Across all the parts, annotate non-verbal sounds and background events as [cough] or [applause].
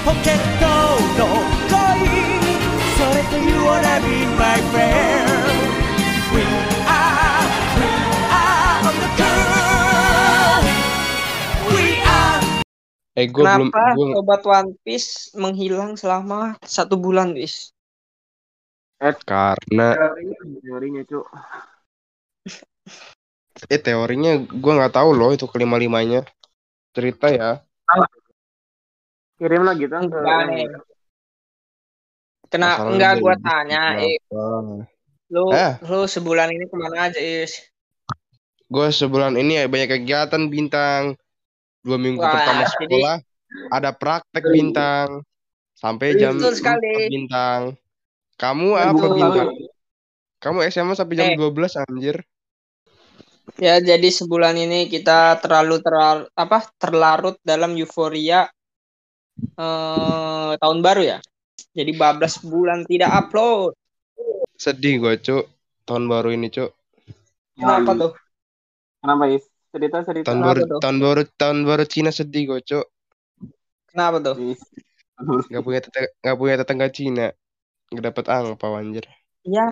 ポケットの恋それと You wanna be my friend We are, we are on the girl We are Eh gue belum Kenapa gua, Sobat One Piece menghilang selama satu bulan, Wis? karena Teorinya, teorinya cuk. eh teorinya gue nggak tahu loh itu kelima limanya cerita ya Kirim lah gitu. Enggak nih. Kena Masalahnya enggak gua jadi tanya, eh, lu Eh. lu sebulan ini ke mana aja, Is? gue sebulan ini ya banyak kegiatan bintang dua minggu Wah, pertama jadi- sekolah ada praktek bintang sampai jam sekali. 4 bintang kamu apa bintang kamu SMA sampai jam Eh. 12 anjir Ya, jadi sebulan ini kita terlalu terlar, apa terlarut dalam euforia eh, tahun baru ya. Jadi bablas bulan tidak upload. sedih gue cuk tahun baru ini cuk Kenapa tuh? Kenapa Is? Cerita cerita. tahun baru tuh? tahun baru tahun baru Cina sedih gue cuk Kenapa tuh? Nggak punya tetangga nggak punya tetangga Cina nggak dapet angpa anjir Ya.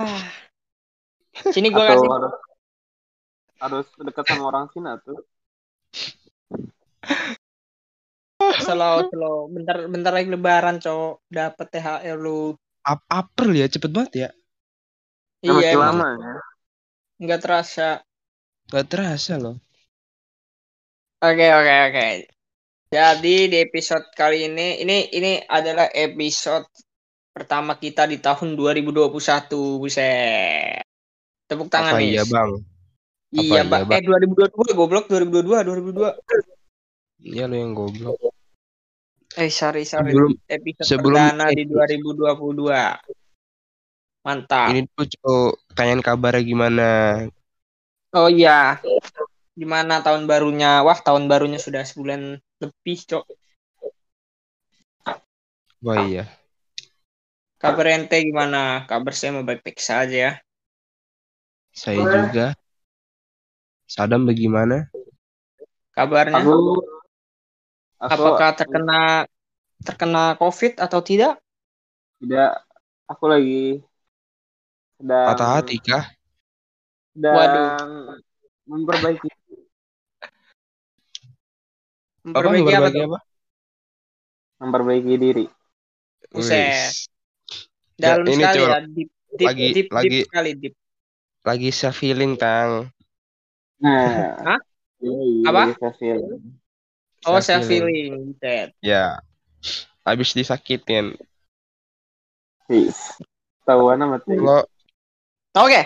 Sini gua Atau kasih harus harus dekat sama orang Cina tuh. Slow slow. Bentar bentar lagi lebaran, Cok. Dapat THR lu. Ap April ya cepet banget ya Ya, Iya, lama ya. nggak terasa. nggak terasa loh Oke, oke, oke. Jadi di episode kali ini, ini ini adalah episode pertama kita di tahun 2021. Buset. Tepuk tangan apa nih. iya bang Iya, Apa Mbak. iya, Eh 2022 goblok 2022 2022. iya lo yang goblok Eh sorry sorry. Sebelum- episode sebelum perdana di ini- 2022. Mantap. ini tuh cuk tanyain kabarnya gimana Oh iya. Gimana tahun barunya? Wah, tahun barunya sudah sebulan lebih, Cok. wah iya Kabar ente gimana? Kabar saya mau baik-baik saja ya. saya juga Sadam bagaimana Kabarnya? Aku aku Apakah terkena terkena COVID atau tidak? tidak aku lagi sedang patah hati kah sedang Waduh. memperbaiki apa Memperbaiki apa berbagi tuh? apa memperbaiki diri. Buset. Wis. Dalam ini, sekali ya, deep, deep, Lagi- deep, lagi- deep sekali deep. lagi self healing tang Nah. Hah? Iya, Apa? bisa feel. Oh, self feeling. Buset. ya habis disakitin. Tahuan amat lo Oke,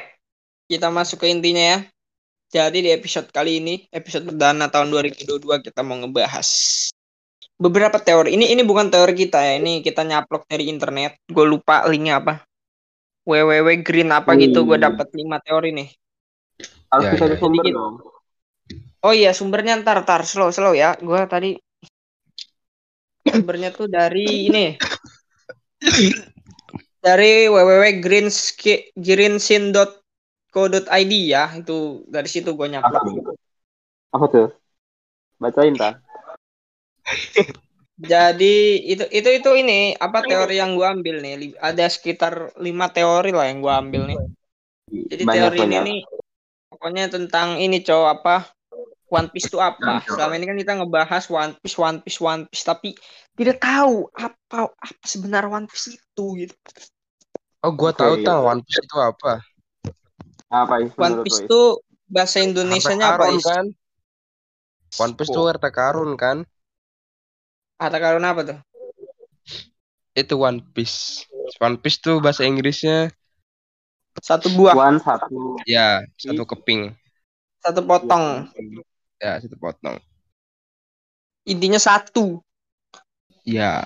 kita masuk ke intinya ya. Jadi di episode kali ini, episode perdana tahun 2022 kita mau ngebahas beberapa teori. Ini ini bukan teori kita ya, ini kita nyaplok dari internet. Gue lupa linknya apa. www green apa gitu, gue Hmm. dapat 5 teori nih. Harus Ya, kita ya. dong. Oh iya, sumbernya ntar, ntar, slow, slow ya. Gue tadi sumbernya tuh dari ini. Dari www.greensin.co.id ya. Itu dari situ gue Apa nyaplok. tuh? Apa tuh? Bacain ta. Jadi itu itu itu ini apa teori yang gua ambil nih? Ada sekitar lima teori lah yang gua ambil nih. Jadi Banyak teori ini banyak. nih pokoknya tentang ini cowok apa? One Piece itu apa? Selama ini kan kita ngebahas One Piece, One Piece, One Piece, tapi tidak tahu apa apa sebenarnya One Piece itu gitu. oh gua tahu iya. tang One Piece itu apa Apa Is? One Piece itu bahasa Indonesianya apa is? kan One Piece tuh harta karun kan Harta karun apa tuh? itu One Piece One Piece tuh bahasa Inggrisnya Satu buah, One satu. ya satu keping satu potong. ya satu potong Intinya satu. ya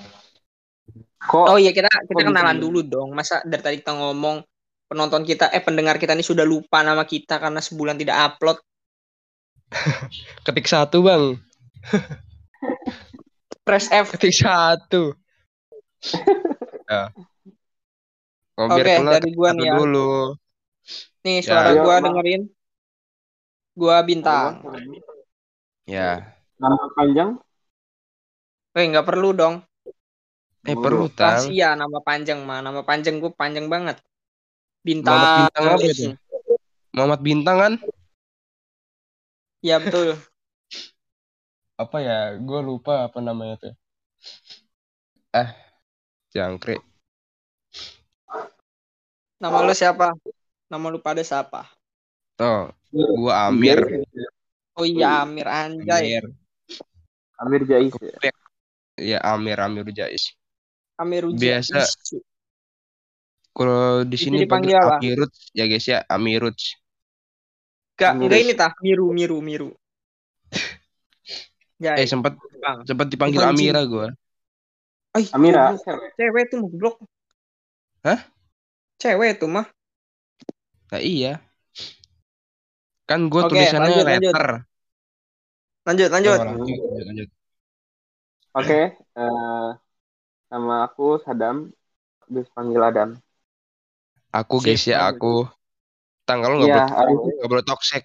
Kok Oh iya kita kita kok kenalan gitu? dulu dong. Masa dari tadi kita ngomong penonton kita eh pendengar kita ini sudah lupa nama kita karena sebulan tidak upload. [laughs] ketik satu bang [laughs] Press F. ketik satu [laughs] ya Oh, Oke, kenal dari gua satu nih ya. dulu Nih Ya. suara Ayo, gua Bang. dengerin. Gua bintang. Ya nama panjang? Eh nggak perlu dong. Eh perlu tang. Rahasia nama panjang mah, nama panjang gue panjang banget. Muhammad Bintang. Bintang apa itu? Muhammad Bintang kan? Iya betul. [laughs] Apa ya? Gue lupa apa namanya tuh. Eh, jangkrik. Nama lu siapa? Nama lu pada siapa? Oh, gua Amir. Oh iya Amir Anjay. Amir. Amir Jais ya. Kepek. Ya Amir Amir Jais. Amir Uja. Biasa. Kalau di Itu sini panggil? Amirut ya guys ya, Amirut. Amir enggak ini tah, Miru Miru Miru. Ya, Eh sempat Bang. sempat dipanggil Dipancing. Amira gua. Ay, Amira, cewek. Cewek tuh mau goblok. Hah? Cewek tuh mah. Nah iya. Kan gua Oke, tulisannya lanjut. letter. Lanjut, lanjut. Oh, lanjut, lanjut, lanjut. Oke, eh, nama aku Sadam, bisa panggil Adam. Aku guys ya, aku. Tang kalau nggak Iya, boleh nggak boleh toxic.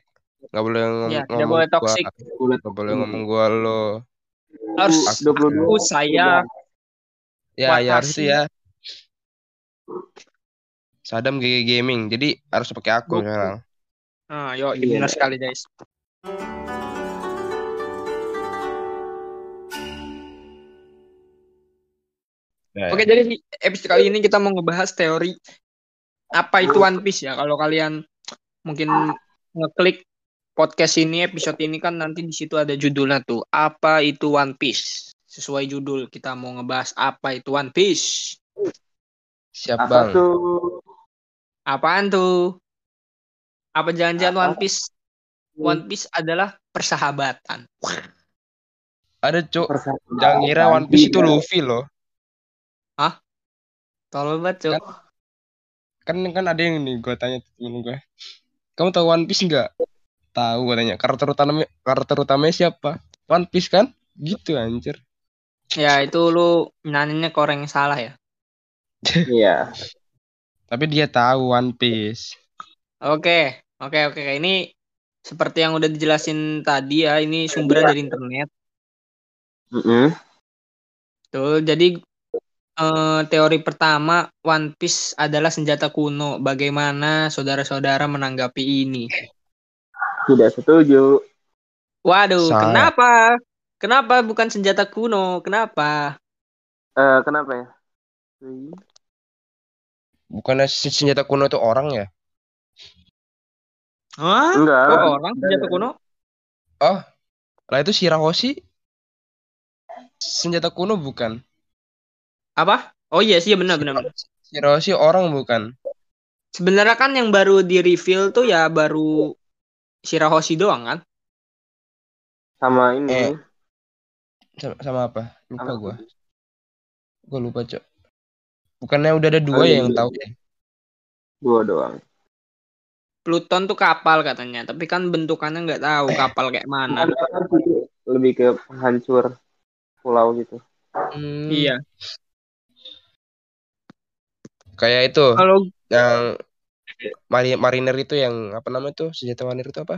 Nggak boleh ngom Ya, ngomong boleh gua. toxic. Bulat Nggak boleh ngomong gua lo. Harus dua puluh dua. aku saya Ya, ya harus ya. Sadam GG Gaming. Jadi harus pakai aku sekarang. Ah, yo, Iya. benar sekali, guys. Ya, Oke, jadi di episode kali ini kita mau ngebahas teori apa itu One Piece ya. Kalau kalian mungkin ngeklik podcast ini, episode ini kan nanti di situ ada judulnya tuh, apa itu One Piece. Sesuai judul kita mau ngebahas apa itu One Piece. Siap Apa bang. tuh? Apaan tuh? Apa jangan-jangan? One Piece? One Piece adalah persahabatan. Ada cuk. Persahabatan. Jangan ngira One Piece itu Tidak. Luffy loh. Tolong banget, Cuk. Kan kan ada yang nih gue tanya temen gue. Kamu tahu One Piece nggak? Tahu katanya. Karakter utama karakter utamanya siapa? One Piece kan? Gitu anjir. Ya, itu lu ke orang yang salah ya. [laughs] Iya. Tapi dia tahu One Piece. Oke, oke, oke. Ini seperti yang udah dijelasin tadi ya, ini sumbernya dari internet. Mm-mm. Tuh, jadi eh, teori pertama One Piece adalah senjata kuno. Bagaimana saudara-saudara menanggapi ini? Tidak setuju. Waduh, Salah. kenapa? Kenapa bukan senjata kuno? Kenapa? Eh, kenapa ya? Bukannya sen- senjata kuno itu orang ya? Hah? Enggak. Kok orang senjata kuno? Oh, lah itu Shirahoshi senjata kuno bukan? Apa? Oh iya sih, benar benar. Shirahoshi orang bukan? Sebenarnya kan yang baru di reveal tuh ya baru Shirahoshi doang kan? Sama ini. Eh, Sama, sama apa? Lupa sama gua. Gua lupa, Cok. Bukannya udah ada dua Oh, ya yang iya. tahu ya? Dua doang. Pluton tuh kapal katanya, tapi kan bentukannya nggak tahu kapal kayak mana. Kan lebih ke penghancur pulau gitu. Hmm, Iya. Kayak itu Kalau yang mari mariner itu yang apa namanya tuh senjata mariner itu apa?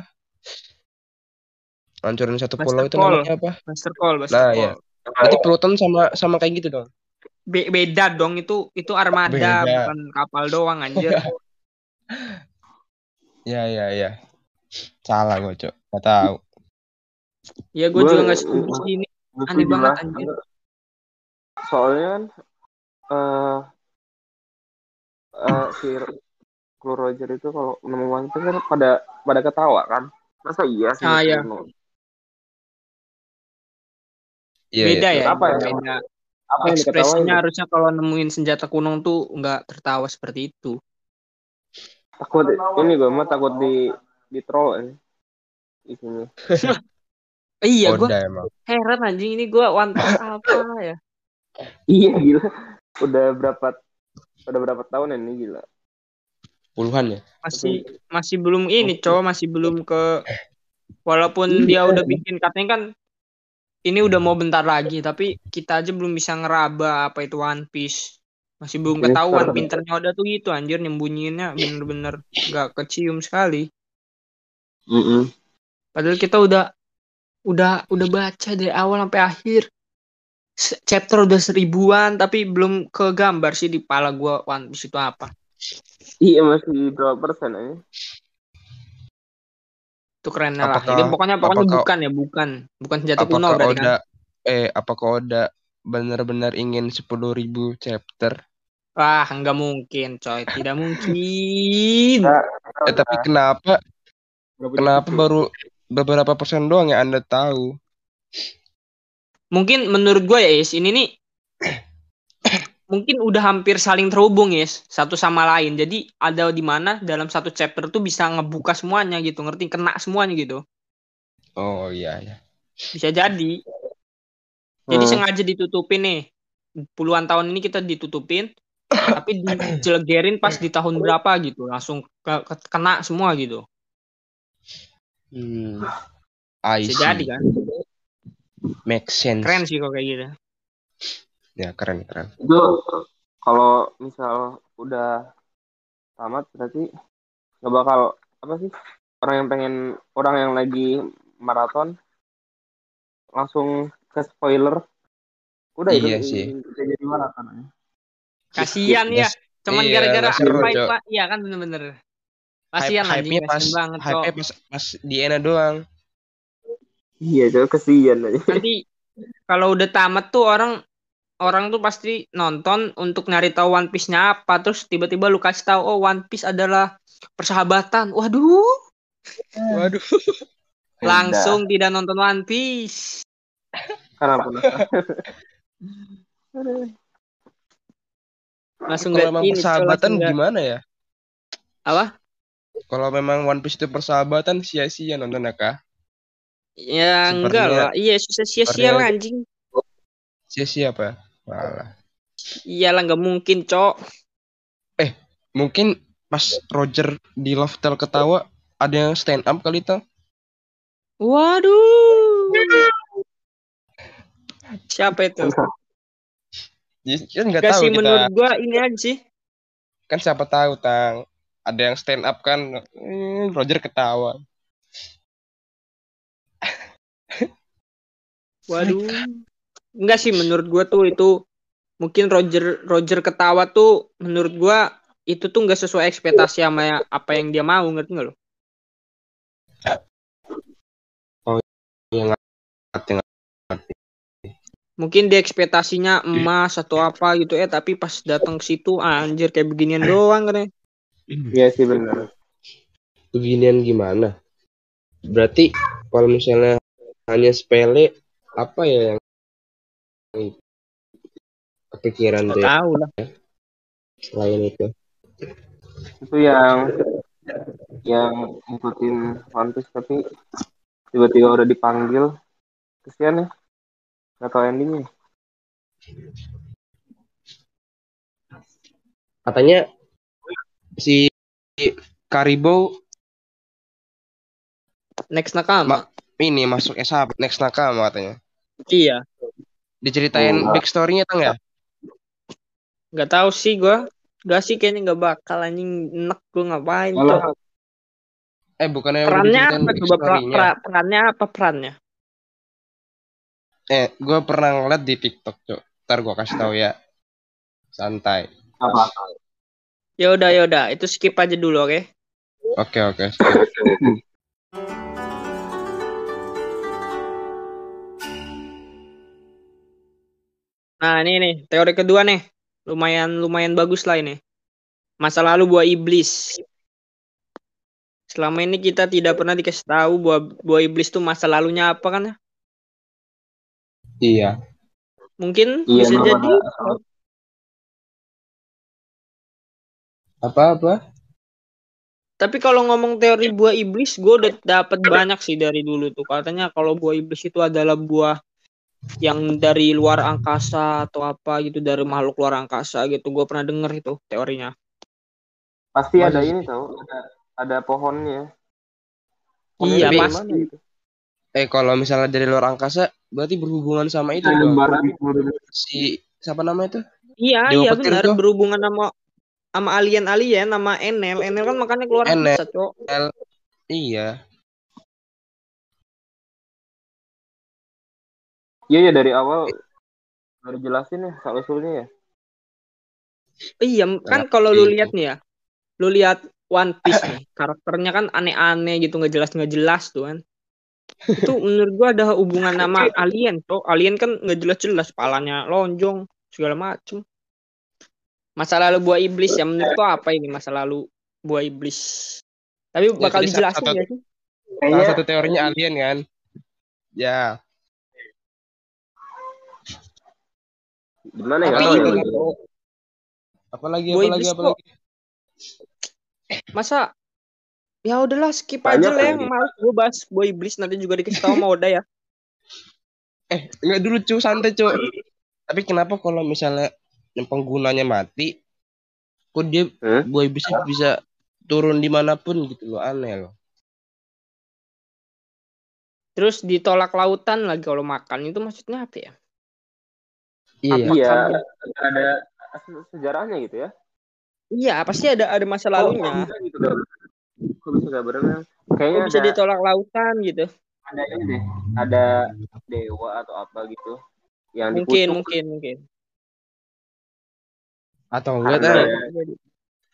Hancurin satu Master pulau itu Call. namanya apa? Master Call, Master Nah, Call. iya. Berarti Pluton sama sama kayak gitu dong. Be- beda dong itu itu armada Beda. bukan kapal doang anjir. [laughs] Ya ya ya. Salah gua, Cok. Gak tahu. ya gue Gua- juga nggak setuju sih ini. Aneh banget, anjir. Soalnya kan eh eh, si Blue Roger itu kalau nemu One Piece kan pada pada ketawa kan. Masa iya sih? Ah, iya. Iya, beda iya, ya, Apa ya? beda. Apa yang? Ekspresinya harusnya kalau nemuin senjata kuno tuh nggak tertawa seperti itu. Takut ini gue mah takut di di troll ya. Isinya. Eh, [laughs] iya, gue heran anjing ini gue Piece apa ya? [laughs] Iya gila. Udah berapa udah berapa tahun ini gila. Puluhan ya? Masih masih belum ini, cowok masih belum ke walaupun dia udah bikin katanya kan ini udah mau bentar lagi, tapi kita aja belum bisa ngeraba apa itu One Piece. Masih belum Yes, ketahuan pinternya udah tuh gitu anjir nyembunyiinnya bener-bener gak kecium sekali. Mm Padahal kita udah udah udah baca dari awal sampai akhir. Chapter udah seribuan tapi belum ke gambar sih di pala gua One Piece itu apa. Iya masih berapa persen aja? Itu keren lah. Apakah- Jadi pokoknya pokoknya apakah- bukan ya, bukan. Bukan senjata kuno apakah berarti Oda kan. eh apakah Oda benar-benar ingin 10.000 chapter Wah, nggak mungkin, coy. Tidak mungkin. eh tapi kenapa kenapa baru beberapa persen doang yang anda tahu Mungkin menurut gue ya, Is, ini nih [coughs] mungkin udah hampir saling terhubung, Is, satu sama lain. Jadi ada di mana dalam satu chapter tuh bisa ngebuka semuanya gitu, ngerti? Kena semuanya gitu. oh iya ya Bisa jadi. Jadi Hmm. sengaja ditutupin nih. Puluhan tahun ini kita ditutupin, [coughs] tapi dijelegerin pas di tahun berapa gitu, langsung ke- ke- kena semua gitu. hmm. I Bisa jadi kan? Make sense Keren sih kok kayak gitu. ya keren keren Itu kalau misal udah tamat berarti nggak bakal apa sih orang yang pengen orang yang lagi maraton langsung ke spoiler udah itu Iya sih. udah jadi maraton. Kasian ya. Cuman Iya, gara-gara. Pak? Iya kan bener-bener. Kasian hype anjing, nya pas kasian banget hype kok. pas pas di Ena doang iya jadi kesian aja. Nanti kalau udah tamat tuh orang orang tuh pasti nonton untuk nyari tahu One Piece-nya apa, terus tiba-tiba lu kasih tahu oh One Piece adalah persahabatan. Waduh, waduh. [laughs] Langsung tidak nonton One Piece. karena penasaran [laughs] Langsung kalau memang ini, persahabatan gimana ya? Apa? kalau memang One Piece itu persahabatan sia-sia nonton ya kah Ya enggak lah. Iya, sia-sia lah anjing. sia-sia apa Walah. Iyalah nggak mungkin, Cok. mungkin pas Roger di Loftel ketawa ada yang stand up kali tuh Waduh. Siapa itu? Kan nggak Gak tahu sih kita menurut gua ini aja sih. kan siapa tahu tang ada yang stand up kan Hmm, Roger ketawa Waduh. Enggak sih menurut gua tuh itu mungkin Roger Roger ketawa tuh menurut gua itu tuh nggak sesuai ekspektasi sama ya- apa yang dia mau ngerti nggak lo? yang ngerti ngerti. Mungkin dia ekspektasinya emas atau apa gitu eh tapi pas datang ke situ anjir kayak beginian doang kan iya sih benar beginian gimana berarti kalau misalnya hanya sepele apa ya yang kepikiran tuh ya, tahu lah. selain itu. Itu yang yang ngikutin One Piece tapi tiba-tiba udah dipanggil. Kesian ya. Nggak tahu endingnya. Katanya si Karibo Next nakama. ini masuk S1 next nakama katanya Iya. diceritain Oh, backstory-nya tang ya Nggak? Tahu sih gua. Gak sih kayaknya nggak bakal anjing. Enek gua ngapain malah. Cok. eh bukannya Perannya apa coba pra- pra- perannya apa perannya? eh gue pernah ngeliat di TikTok cok ntar gue kasih tahu ya. Santai. Apa? Ya udah ya udah, itu skip aja dulu oke. oke oke [laughs] Nah, ini nih, teori kedua nih. Lumayan lumayan bagus lah ini. Masa lalu buah iblis. Selama ini kita tidak pernah dikasih tahu buah buah iblis tuh masa lalunya apa kan ya? iya Mungkin Iya, bisa jadi ada. apa apa Tapi kalau ngomong teori buah iblis, gue udah dapat banyak sih dari dulu tuh. Katanya kalau buah iblis itu adalah buah yang dari luar angkasa atau apa gitu dari makhluk luar angkasa gitu. Gue pernah denger itu teorinya. pasti ada Masih- ini tahu ada ada pohonnya Iya, dari pasti. mana gitu? eh kalau misalnya dari luar angkasa berarti berhubungan sama itu Ada dong seluruh si siapa namanya itu Iya, Dewa iya petir benar tuh. berhubungan sama sama alien-alien sama Enel. Enel kan makanya keluar Enel. angkasa, Cok. iya Iya ya dari awal Baru jelasin ya soal usulnya ya. Iya, kan kalau lu lihat nih ya, lu lihat One Piece nih, [clears throat] karakternya kan aneh-aneh gitu, nggak jelas nggak jelas tuh kan. Itu menurut gua ada hubungan sama [laughs] alien, tuh. Alien kan nggak jelas-jelas, palanya lonjong, segala macem. Masa lalu buah iblis ya menurut gua apa ini masa lalu buah iblis? Tapi Ya, bakal tadi dijelasin satu- ya sih? Salah Kayaknya satu teorinya alien kan. Ya. Gimana ya? Tapi Nggak tahu ini- ya. Apalagi Boy apalagi Iblis apalagi. Masa ya udahlah skip Banyak aja lah yang males gue bahas buah iblis nanti juga dikasih tahu sama Oda ya. Eh, enggak dulu cu, santai cu. Tapi kenapa kalau misalnya yang penggunanya mati, kok dia Hmm? boy bisa bisa turun di mana pun gitu loh, aneh loh. Terus ditolak lautan lagi kalau makan itu maksudnya apa ya? Iya. Iya, ada se- sejarahnya gitu ya. Iya, pasti ada ada masa lalunya. Oh, gitu. Kok bisa gak berenang? Kayaknya Kok bisa ada, ditolak lautan gitu. ada ini deh. Ada dewa atau apa gitu. Yang Mungkin, dikutuk mungkin, mungkin. Atau enggak tar, ya,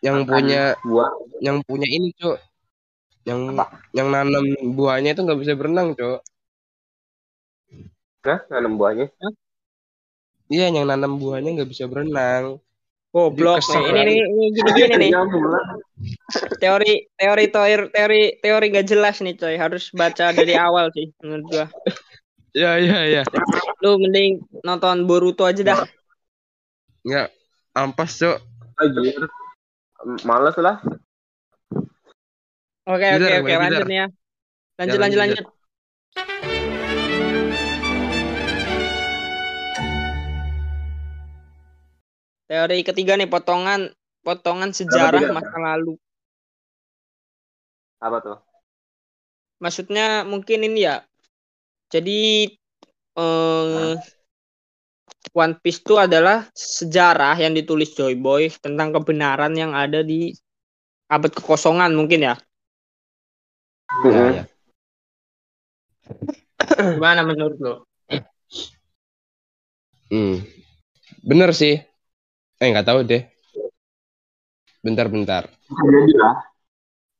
yang punya buah. yang punya ini cu, yang yang nanam buahnya itu nggak bisa berenang cu. Nah, nanam buahnya. Iya, yang nanam buahnya nggak bisa berenang. Goblok kesel nih. Ini nih, ini gini-gini nih. Nyambung lah. Teori teori teori teori teori gak jelas nih coy. Harus baca dari awal sih menurut gua. Ya, ya, ya. Lu mending nonton Boruto aja dah. Nggak ampas cu. Anjir. Males lah. Oke, oke, oke, lanjut nih ya. Lanjut, Ya, lanjut, lanjut, lanjut. Teori ketiga nih potongan potongan sejarah masa lalu. Apa tuh? Maksudnya mungkin ini ya. Jadi eh One Piece itu adalah sejarah yang ditulis Joy Boy tentang kebenaran yang ada di abad kekosongan mungkin ya. Ya, ya. Gimana menurut lo? Hmm. Bener sih. Eh nggak tahu deh. Bentar-bentar.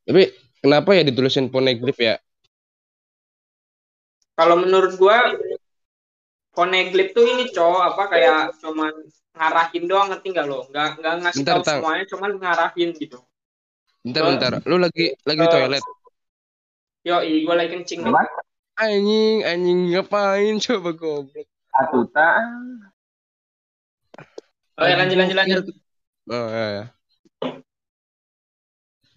Tapi kenapa ya ditulisin poneglyph ya? Kalau menurut gua Poneglyph tuh ini cowok apa kayak cuman ngarahin doang ngerti nggak lo? Nggak nggak ngasih Bentar, tahu Tang. semuanya, cuman ngarahin gitu. Bentar-bentar. Lu lagi lagi di Eh, toilet. Yo, gua lagi kencing? Anjing, anjing ngapain coba goblok. Atuta. Oke, lanjut lanjut lanjut. Oh, ya, ya.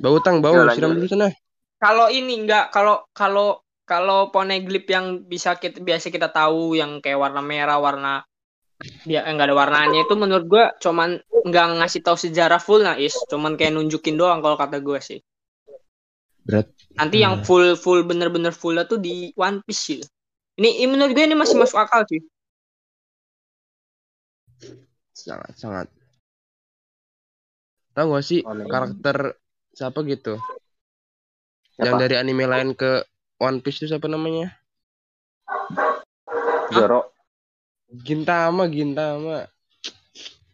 Bau tang, bau, Ya, siram dulu sana. Kalau ini enggak kalau kalau kalau Poneglyph yang bisa kita biasa kita tahu yang kayak warna merah, warna dia enggak ada warnanya itu menurut gua cuman nggak ngasih tahu sejarah full nah is, cuman kayak nunjukin doang kalau kata gua sih. Berat. Nanti yang Hmm. full full bener-bener full tuh di One Piece sih. Ini, ini menurut gue ini masih masuk akal sih. Sangat, sangat. Tahu gak sih Poneglyph. karakter siapa gitu? Siapa? Yang dari anime lain ke One Piece itu siapa namanya? Zoro. Gintama, Gintama.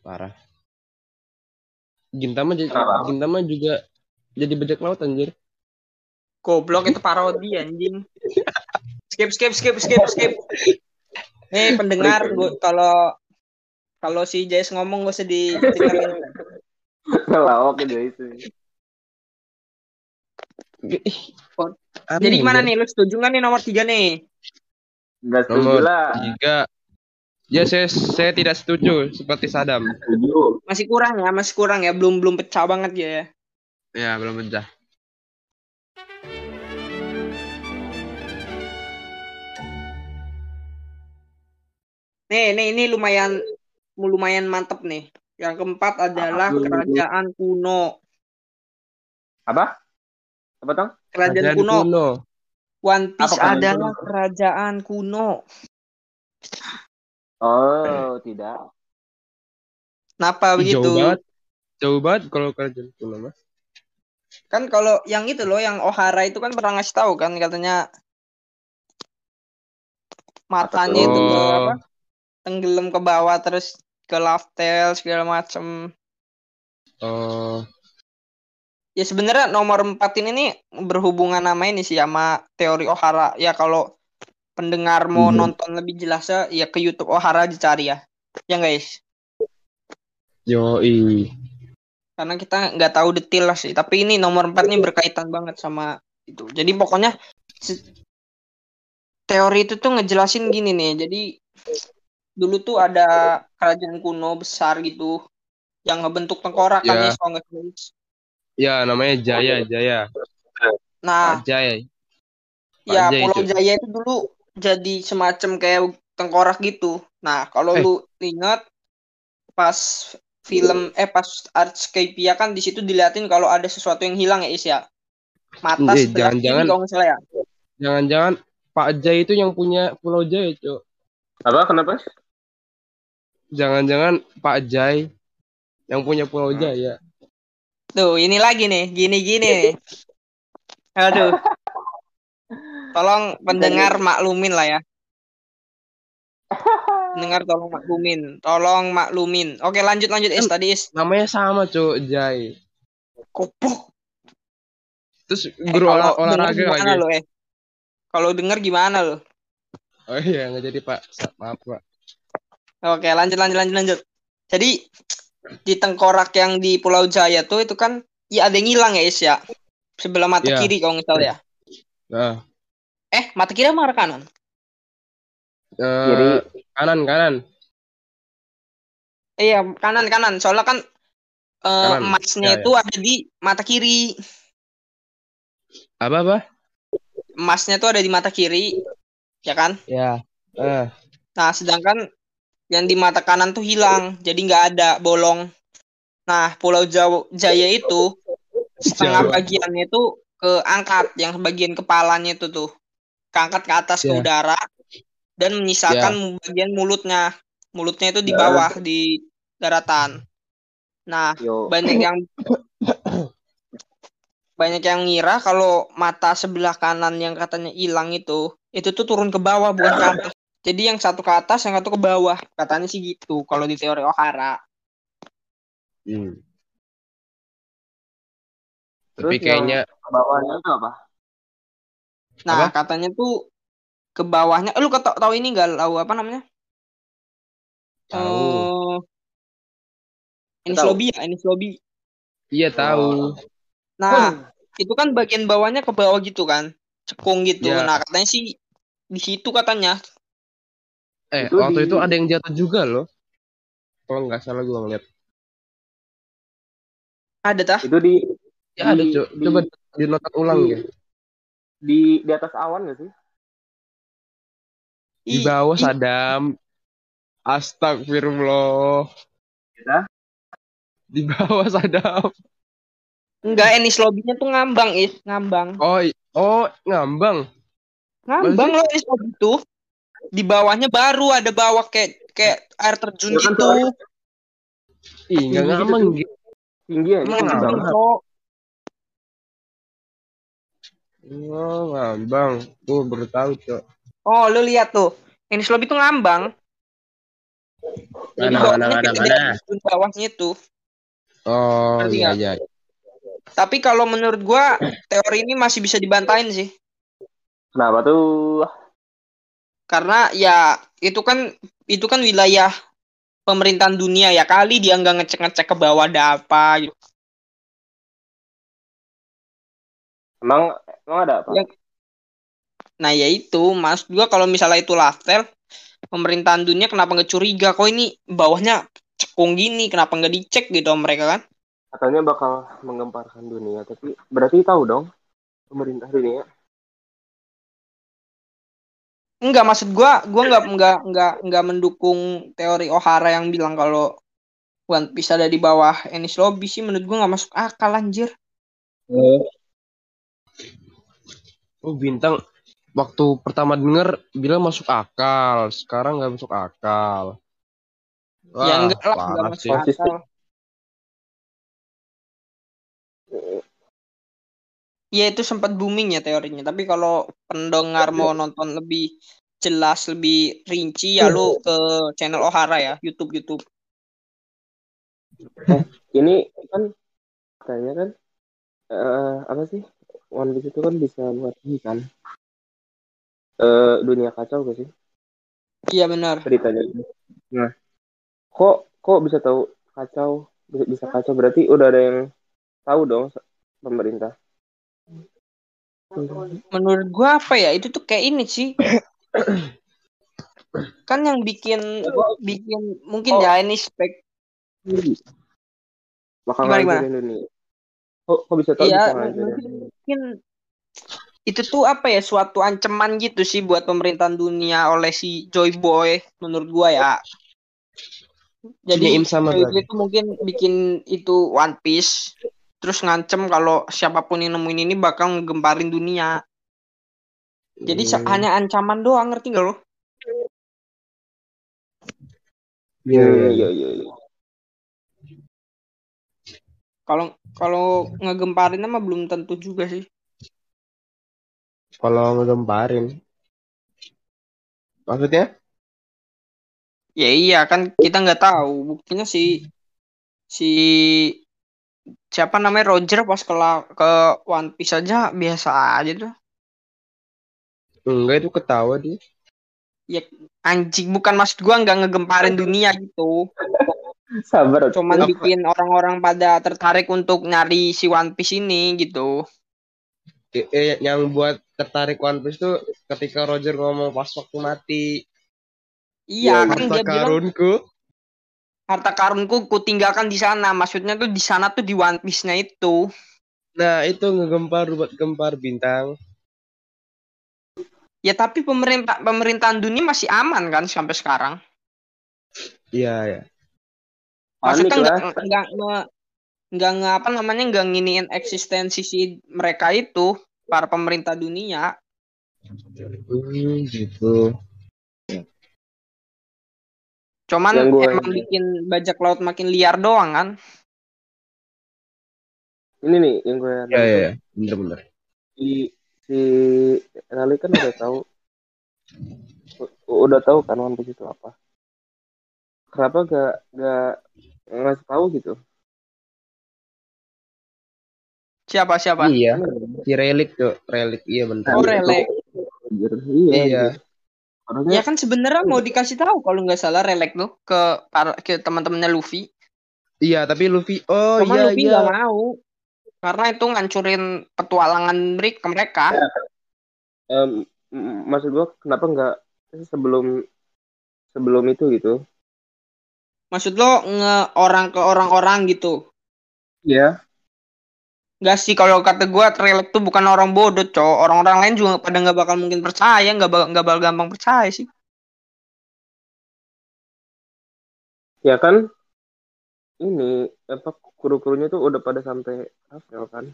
Parah. Gintama jadi Kenapa? Gintama juga jadi bajak laut anjir. Goblok itu parodi anjing. Skip skip skip skip skip. [laughs] Nih pendengar gua kalau kalau si Jais ngomong gak usah Lawak dia itu. Aneh, Jadi gimana anjir. nih lu setuju nggak nih nomor tiga nih? Enggak setuju Nomor lah. tiga. Ya saya saya tidak setuju seperti Sadam. Setuju. Masih kurang ya, masih kurang ya, belum belum pecah banget ya. Ya belum pecah. Nih, nih ini lumayan lumayan mantep nih. Yang keempat adalah Apa? kerajaan kuno. Apa? Apa tong? Kerajaan, Kerajaan kuno. kuno. One Piece Apa kerajaan adalah kuno? kerajaan kuno. Oh, tidak. Kenapa begitu? Jauh banget. Jauh banget kalau kerajaan kuno mah. Kan kalau yang itu loh, yang Ohara itu kan pernah ngasih tahu kan katanya matanya itu ke apa? tenggelam ke bawah terus ke Laftel segala macem. Oh, Ya sebenarnya nomor 4 ini nih berhubungan sama ini sih sama teori Ohara. Ya kalau pendengar mau Mhm. nonton lebih jelasnya ya ke YouTube Ohara dicari ya. Ya guys. yoi. Karena kita nggak tahu detail lah sih. Tapi ini nomor 4 nih berkaitan banget sama itu. Jadi pokoknya teori itu tuh ngejelasin gini nih. Jadi dulu tuh ada kerajaan kuno besar gitu yang ngebentuk tengkorak kan Ya. ya, kalau nggak salah. Ya, namanya Jaya, Jaya. Nah, Pak Jaya. Ya, Jaya Pulau itu. Jaya itu dulu jadi semacam kayak tengkorak gitu. Nah, kalau Eh. lu ingat pas film eh pas Artscape kan di situ diliatin kalau ada sesuatu yang hilang ya Is ya. Mata Eh, kiri jangan-jangan- kalau nggak salah ya. Jangan-jangan Pak Jaya itu yang punya Pulau Jaya, Cok. Apa kenapa? Jangan-jangan Pak Jai yang punya Pulau Jaya. Tuh, ini lagi nih, gini-gini nih. Aduh. Tolong pendengar maklumin lah ya. [laughs] Pendengar tolong maklumin, tolong maklumin. Oke, lanjut lanjut Is tadi Is. Namanya sama, Cok, Jai. Kopok. Terus Eh, guru kalau olah- olahraga lagi. lo eh? Kalau denger gimana lo? Oh iya, nggak jadi, Pak. Maaf, Pak. Oke, lanjut lanjut lanjut lanjut. Jadi di tengkorak yang di Pulau Jaya tuh itu kan ya ada yang hilang ya Is ya. Sebelah mata Iya. kiri kalau nggak salah ya. Nah, Eh, mata kiri sama kanan? eh, Kiri. kanan, kanan. Iya, kanan kanan. Soalnya kan eh, Kanan. emasnya Ya, itu ada di mata kiri. Apa, apa? Emasnya tuh ada di mata kiri. Ya kan? Ya. Eh, Nah, sedangkan yang di mata kanan tuh hilang, jadi nggak ada bolong. Nah, Pulau Jawa, Jaya itu setengah Jawa. bagiannya itu keangkat, yang bagian kepalanya itu tuh keangkat ke atas ke Ya. udara dan menyisakan bagian mulutnya. Mulutnya itu di Ya. bawah di daratan. Nah, Yo. banyak yang banyak yang ngira kalau mata sebelah kanan yang katanya hilang itu itu tuh turun ke bawah bukan ke atas. Jadi yang satu ke atas, yang satu ke bawah. Katanya sih gitu kalau di teori Ohara. hmm. Terus Tapi kayaknya Ke bawahnya itu apa? Nah, katanya tuh ke bawahnya. Eh, lu kata- tahu ini enggak tahu apa namanya? tahu. Eh, Tahu. Lobby ya, Enis Lobby. Iya tahu. Nah, itu kan bagian bawahnya ke bawah gitu kan. Cekung gitu. Ya. Nah, katanya sih di situ katanya. Eh, Itu waktu di- itu ada yang jatuh juga loh. Kalau nggak salah gua ngeliat. Ada tah? Itu di Ya ada, Di- Cok. di- Coba dinotat ulang di- ya. di di atas awan gak sih? Di bawah ih, Sadam. Astagfirullah. Ya. Di bawah [laughs] Sadam. Enggak, Enis Lobby-nya tuh ngambang, Is. Ngambang. Oh, i- oh ngambang. Ngambang loh Enis Lobby tuh. Di bawahnya baru ada bawah kayak kayak air terjun Ya gitu. Ih, nggak Tinggi gitu, ngambang Cok. gitu. Tinggi ya? Banget. Cok. Oh, ngambang. Tuh baru tahu, Cok. Oh, lu lihat tuh. Enis Lobby tuh ngambang. Jadi Mana, bawahnya mana, mana, mana? terjun bawahnya tuh. Oh, Ngerti iya, iya. Tapi kalau menurut gua teori ini masih bisa dibantain sih. Kenapa tuh? Karena ya itu kan itu kan wilayah pemerintahan dunia ya kali dia nggak ngecek-ngecek ke bawah ada apa gitu. Emang emang ada apa? Ya. Nah ya itu mas juga kalau misalnya itu laftel pemerintahan dunia kenapa nggak curiga kok ini bawahnya cekung gini kenapa nggak dicek gitu mereka kan? Katanya bakal menggemparkan dunia, tapi berarti tahu dong pemerintah dunia. Enggak maksud gua gua nggak nggak nggak nggak mendukung teori Ohara yang bilang kalau One Piece ada di bawah Enies Lobby sih menurut gua nggak masuk akal anjir. Oh, bintang waktu pertama denger bilang masuk akal, sekarang nggak masuk akal. Wah, ya enggak lah nggak parah masuk akal. Ya itu sempat booming ya teorinya, tapi kalau pendengar mau nonton lebih jelas lebih rinci ya lu ke channel Ohara ya YouTube YouTube Ini kan katanya kan eh apa sih? One Piece itu kan bisa buat ini kan. Eh dunia kacau gak sih iya benar ceritanya? Nah, kok kok bisa tahu kacau bisa, bisa kacau berarti udah ada yang tahu dong pemerintah. Menurut gua apa ya itu tuh kayak ini sih [coughs] kan yang bikin bikin mungkin Oh. ya ini spek Bakal Gimana, gimana? ngancurin dunia. Kok kok bisa tahu Iya, ngancurin? mungkin, mungkin itu tuh apa ya suatu ancaman gitu sih buat pemerintahan dunia oleh si Joy Boy menurut gua ya. Jadi Im sama Joy. Boy itu mungkin bikin itu One Piece terus ngancem kalau siapa pun yang nemuin ini bakal ngegemparin dunia. Jadi Hmm. hanya ancaman doang ngerti gak lo? Iya, iya, iya iya iya. Kalau kalau ngegemparin mah belum tentu juga sih. Kalau ngegemparin. Maksudnya? Ya iya kan kita nggak tahu buktinya si si siapa namanya Roger pas ke ke One Piece aja biasa aja tuh. Enggak itu ketawa dia. Anjing bukan maksud gua nggak ngegemparin dunia gitu. [laughs] Sabar. Cuman bikin orang-orang pada tertarik untuk nyari si One Piece ini gitu. Eh, yang buat tertarik One Piece tuh ketika Roger ngomong pas waktu mati. Iya Ya, kan dia bilang karunku. Harta karunku ku tinggalkan di sana. Maksudnya tuh di sana tuh di One Piece-nya itu. Nah itu ngegempar buat gempar bintang. Ya tapi pemerintah pemerintahan dunia masih aman kan sampai sekarang. Iya ya. Maksudnya Panik nggak lah. nggak nge apa namanya nggak nginiin eksistensi si mereka itu para pemerintah dunia. Hmm, gitu. Cuman Yang gua- emang bikin bajak laut makin liar doang kan. Ini nih yang gue Ya ya ya. Bener-bener. si si Rally kan udah tahu u- udah tahu kan One Piece itu apa kenapa gak gak ngasih tahu gitu Siapa siapa? Iya. Si relik tuh. Relik iya bener. Oh, Relek. iya, Iya. Harusnya Ya kan sebenarnya mau dikasih tahu kalau nggak salah relek tuh ke para ke teman-temannya Luffy. Iya tapi Luffy. Oh Cuman iya Luffy iya. nggak mau. Karena itu ngancurin petualangan mereka mereka. em, m- maksud gua kenapa nggak sebelum sebelum itu gitu Maksud lo nge orang ke orang-orang gitu. Iya Gak sih kalau kata gue relek tuh bukan orang bodoh cowok. Orang-orang lain juga pada nggak bakal mungkin percaya nggak bakal nggak bakal gampang percaya sih. Ya kan? Ini apa kru-krunya tuh udah pada sampai Rafael kan?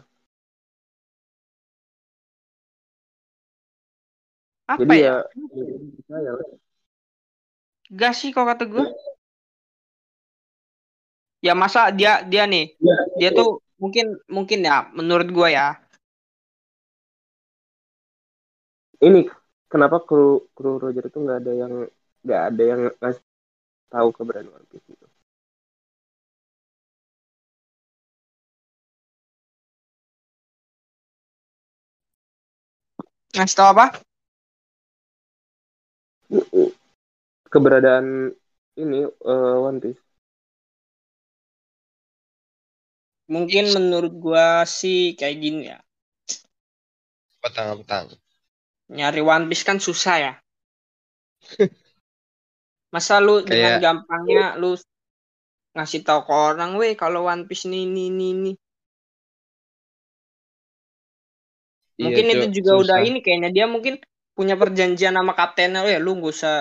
Apa jadi ya? ya, gak sih kalau kata gue ya masa dia dia nih Ya. dia tuh mungkin mungkin ya menurut gue ya. Ini kenapa kru kru Roger itu nggak ada yang nggak ada yang ngasih tahu keberadaan One Piece gitu? Ngasih tau apa? Keberadaan ini eh, One Piece mungkin menurut gue sih kayak gini ya. Petang petang. nyari One Piece kan susah ya. [laughs] Masa lu dengan Kayak- gampangnya lu ngasih tahu ke orang weh kalau One Piece ini ini ini ini Mungkin Iya, itu Cok, juga udah susah. ini kayaknya. Dia mungkin punya perjanjian sama kaptennya ya lu gak usah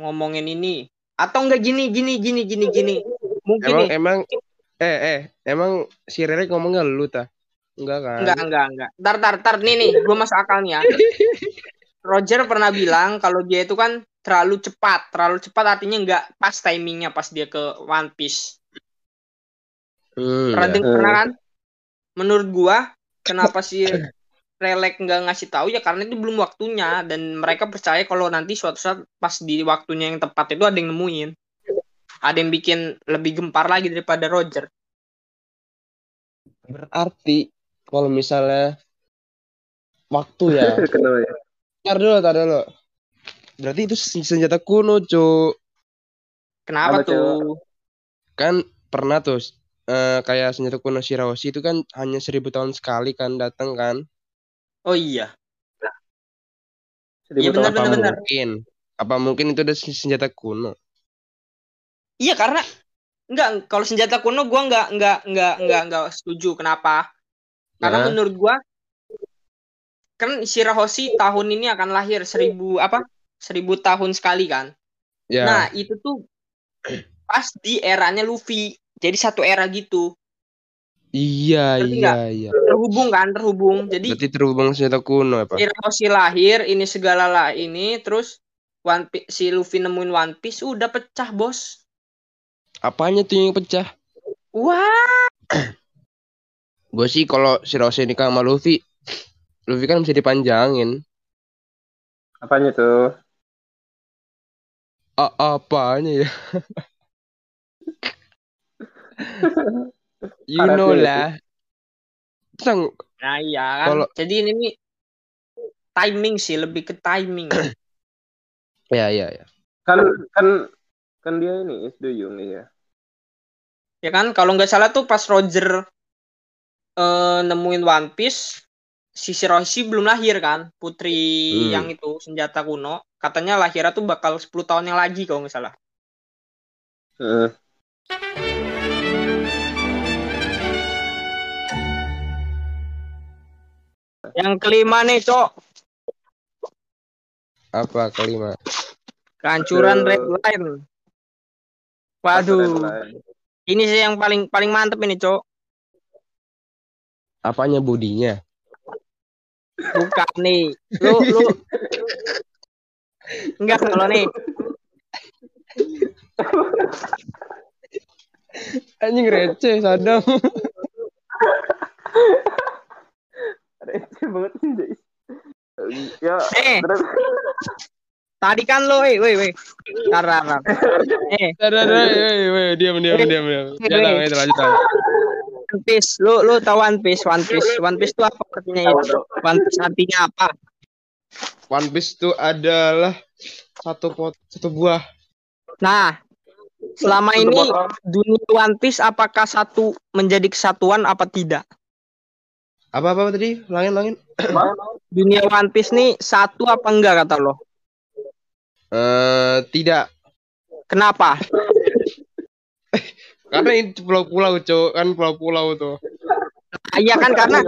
ngomongin ini. Atau enggak gini gini gini gini gini. Mungkin Emang nih emang eh eh emang si Relik ngomongnya lu ta? Enggak kan? enggak enggak enggak. Tar tar tar nih nih gue masuk akal nih ya. [laughs] Roger pernah bilang kalau dia itu kan terlalu cepat. Terlalu cepat artinya enggak pas timingnya pas dia ke One Piece. Hmm, pernah ya. pernah kan? Menurut gua kenapa si relek nggak ngasih tahu? Ya karena itu belum waktunya. Dan mereka percaya kalau nanti suatu saat pas di waktunya yang tepat itu ada yang nemuin ada yang bikin lebih gempar lagi daripada Roger Berarti kalau misalnya waktu ya. [laughs] Kenapa ya? Tar dulu, tar dulu. Berarti itu sen- senjata kuno, Cuk. kenapa Apa, tuh Kan pernah tuh eh, kayak senjata kuno Shirahoshi itu kan hanya seribu tahun sekali kan datang kan. oh iya Iya, tahun. benar, Apa benar. mungkin? Apa mungkin itu udah sen- senjata kuno? Iya karena nggak kalau senjata kuno gua nggak nggak nggak nggak nggak setuju kenapa karena Nah. menurut gua kan Shirahoshi tahun ini akan lahir seribu apa seribu tahun sekali kan Ya. Nah, itu tuh pas di eranya Luffy. Jadi satu era gitu. iya, Ngerti iya, iya. Terhubung kan, terhubung. Jadi Berarti terhubung senjata kuno apa? Shirahoshi lahir, ini segala lah ini, terus One Piece, si Luffy nemuin One Piece, udah pecah, Bos. Apanya tuh yang pecah? Wah, Gue sih kalau Shirahoshi nikah sama Luffy, Luffy kan bisa dipanjangin. Apanya tuh? A apanya ya? [laughs] you Karetnya know lah. Sang, nah iya kan. Kalau- Jadi ini nih timing sih, lebih ke timing. [clears throat] ya ya ya. Kan kan kan dia ini is Duyung nih ya. Ya kan, kalau nggak salah tuh pas Roger eh, nemuin One Piece, si Shirahoshi belum lahir kan, putri Hmm. yang itu senjata kuno. Katanya lahirnya tuh bakal 10 tahun yang lagi kalau nggak salah. Heeh. Yang kelima nih, Cok. Apa kelima? Kehancuran red line. Waduh, ini sih yang paling paling mantep ini, Cok. Apanya bodinya? Bukan nih. Lu lu Enggak kalau nih. Anjing receh Sadam. Receh banget sih. Ya, Eh. terus Tadi kan lo, eh, weh, weh. Tar, tar, tar. Eh, ada, woi woi diam diam diam diam. Jangan itu lanjut lanjut. One Piece. Lu lu tahu One Piece, One Piece. One Piece itu apa artinya itu? One Piece artinya apa? One Piece itu adalah satu pot satu buah. Nah, selama Untuk ini dunia One Piece apakah satu menjadi kesatuan apa tidak? Apa apa tadi? Langin langin. Dunia One Piece nih satu apa enggak kata lo? Eh tidak. Kenapa? [laughs] Karena ini pulau-pulau, Cok. Kan pulau-pulau tuh. Iya kan karena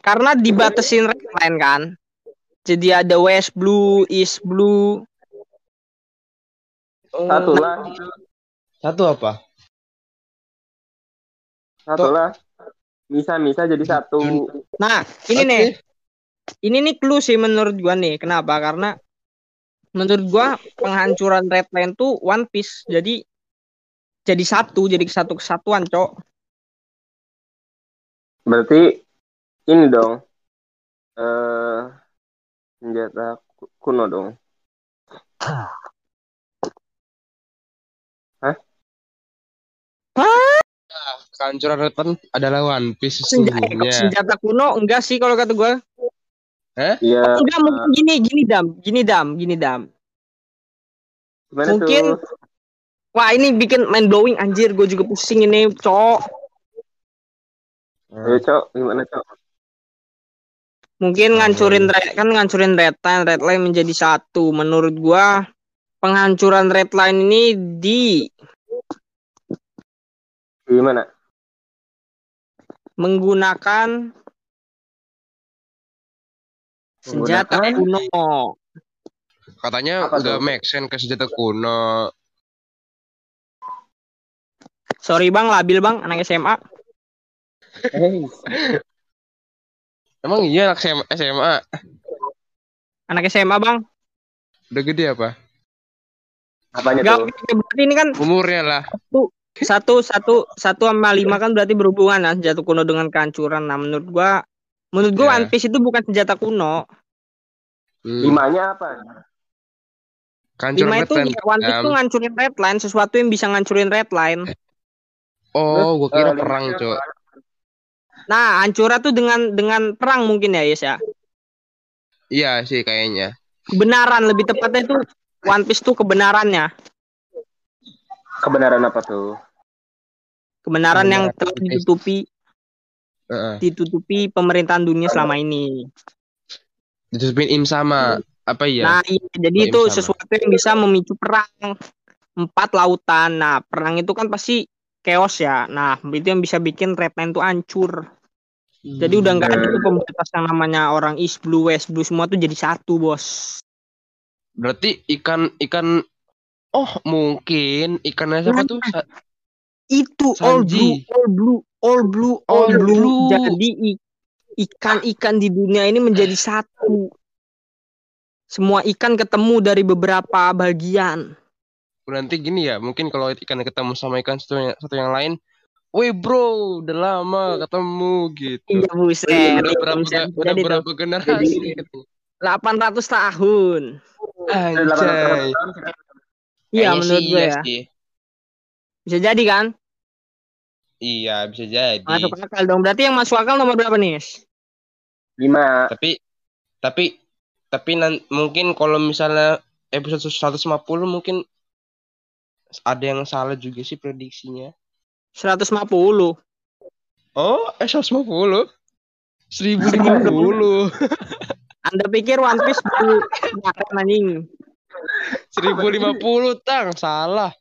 karena dibatasin red line kan. Jadi ada West Blue, East Blue. Satu lah, Satu apa? satu lah. Bisa bisa jadi satu. Nah, ini Oke. nih. Ini nih clue sih menurut gua nih. Kenapa? Karena menurut gua penghancuran red line tuh One Piece. Jadi jadi satu, jadi satu kesatuan, Cok. Berarti ini dong. Eh senjata ku- kuno dong. Kehancuran Return adalah One Piece Senjata, senjata kuno enggak sih kalau kata gua. Iya. Enggak mungkin gini, gini dam, gini dam, gini dam. Gimana Mungkin tuh? Wah ini bikin mind blowing anjir, gue juga pusing ini, cok. Ayo, Cok. Gimana, Cok? Mungkin ngancurin red, kan ngancurin red line, red line menjadi satu. Menurut gua penghancuran red line ini di Gimana? menggunakan senjata kuno. Katanya Apa make sense ke senjata kuno. Sorry bang, labil bang, anak SMA. Emang iya anak SMA, SMA Anak SMA bang. udah gede apa? Apanya tuh? berarti ini kan Umurnya lah. satu satu satu sama lima kan berarti berhubungan kan jatuh kuno dengan kehancuran. Nah menurut gua Menurut gue Ya. One Piece itu bukan senjata kuno. Hmm. Limanya apa? Kancur Lima itu Redline, ya, One Piece Dam. tuh ngancurin redline, sesuatu yang bisa ngancurin redline. Oh, gua kira Eh, perang, Cok. Nah, hancurnya tuh dengan dengan perang mungkin ya, Yes ya. Iya sih kayaknya. Kebenaran lebih tepatnya itu One Piece tuh kebenarannya. Kebenaran apa tuh? Kebenaran yang Kebenaran telah One Ditutupi pemerintahan dunia selama ini. Ditutupin im sama apa ya? Nah, iya, jadi itu sama. sesuatu yang bisa memicu perang empat lautan. Nah, perang itu kan pasti chaos ya. Nah, itu yang bisa bikin redline tuh hancur. Jadi udah nggak ada tuh pembatas yang namanya orang East Blue, West Blue semua tuh jadi satu, bos. Berarti ikan ikan oh mungkin ikannya siapa tuh? Itu all blue, Sanji. all blue, all blue, all, All blue. blue. Jadi ikan-ikan di dunia ini menjadi satu. Semua ikan ketemu dari beberapa bagian. Nanti gini ya, mungkin kalau ikan ketemu sama ikan satu yang, satu yang lain, Weh bro, udah lama ketemu gitu. Iya buset. Udah berapa, buset. udah berapa generasi gitu. 800 tahun. Anjay. Iya menurut gue iya ya. sih. Bisa jadi kan? Iya, bisa jadi. Masuk akal dong. Berarti yang masuk akal nomor berapa nih? Lima. Tapi tapi tapi nan- mungkin kalau misalnya episode 150 mungkin ada yang salah juga sih prediksinya. 150. Oh, eh 150. 1050. [laughs] Anda pikir One Piece baru kemarin anjing? 1050 tang, salah.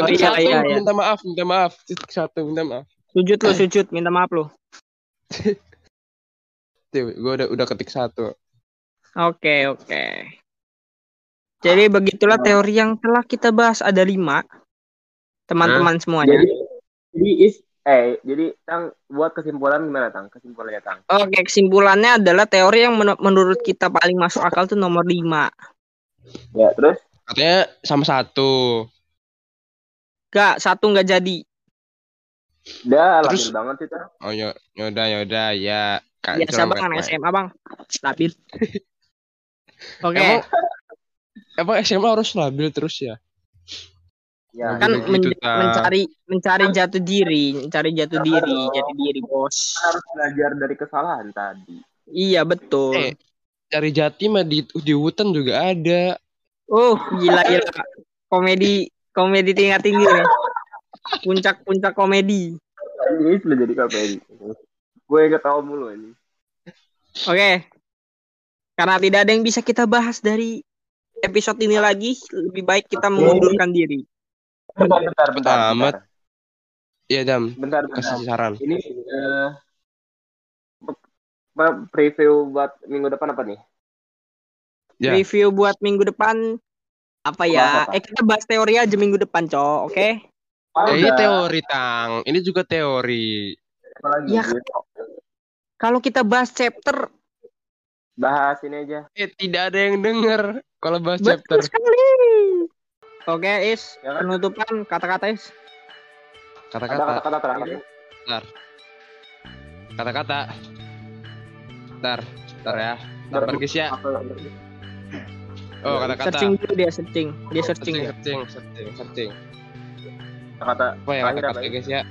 Oh, iya, satu, iya, iya. minta maaf, minta maaf. Ketik satu, minta maaf. Sujud lo, sujud. Minta maaf lo. [laughs] Tuh, gue udah udah ketik satu. Oke, oke. Jadi begitulah teori yang telah kita bahas. Ada lima. Teman-teman semuanya. Jadi, jadi is, eh, jadi tang buat kesimpulan gimana tang? Kesimpulannya tang? Oke, kesimpulannya adalah teori yang men- menurut kita paling masuk akal tuh nomor lima. Ya terus? Katanya sama satu. Gak, satu nggak jadi. Udah Terus- banget tang. Oh ya, yaudah yaudah ya. Kak, Biasa bang, anak main-main. SMA bang. Stabil. [laughs] Oke, Emang, emang SMA harus labil terus ya? Ya. kan gitu, men- gitu, Ta. mencari mencari jatuh diri, mencari jatuh diri, jadi diri bos. harus belajar dari kesalahan tadi. Iya betul. Eh. Cari jati mah di di hutan juga ada. Oh gila gila. Komedi komedi tingkat tinggi nih. Puncak-puncak komedi. Ini sudah jadi KPI. Gue ketawa mulu ini. Oke. Karena tidak ada yang bisa kita bahas dari episode ini lagi, lebih baik kita mengundurkan diri. Bentar, bentar, bentar. Amat. Iya Dam, Bentar, bentar. kasih saran. Ini eh apa, preview buat minggu depan apa nih? Ya. Review buat minggu depan apa ya? Bahas apa? Eh kita bahas teori aja minggu depan, Cok. Oke? Eh, ini udah. teori tang, ini juga teori. Apa lagi? Ya, Kalau kita bahas chapter, Bahas ini aja. Eh tidak ada yang denger kalau bahas betul chapter. sekali. Oke, Is. Ya kan? Penutupan kata-kata Is. Kata-kata, kata-kata terakhir. kata-kata. Ntar, ntar ya. Ntar Ntar- pergi ya. Oh kata-kata. Searching dulu dia searching. Dia searching. searching, ya. searching, searching, searching. Kata Apa ya kata-kata apa ya? guys ya?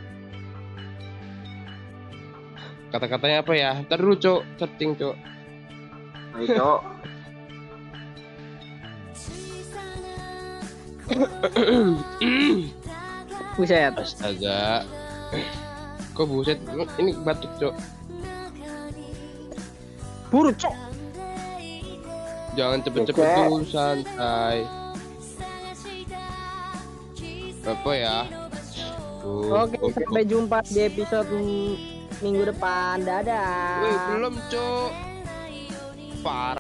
Kata-katanya apa ya? Ntar dulu cok, searching cok. Ayo, Cok. Buset. Astaga. Kok buset? Ini batuk cok. Buru, Cok. Jangan cepet-cepet dulu santai. Apa ya? Tuh, Oke, tuh. sampai jumpa di episode minggu depan. Dadah. Wih, belum cok. Parah.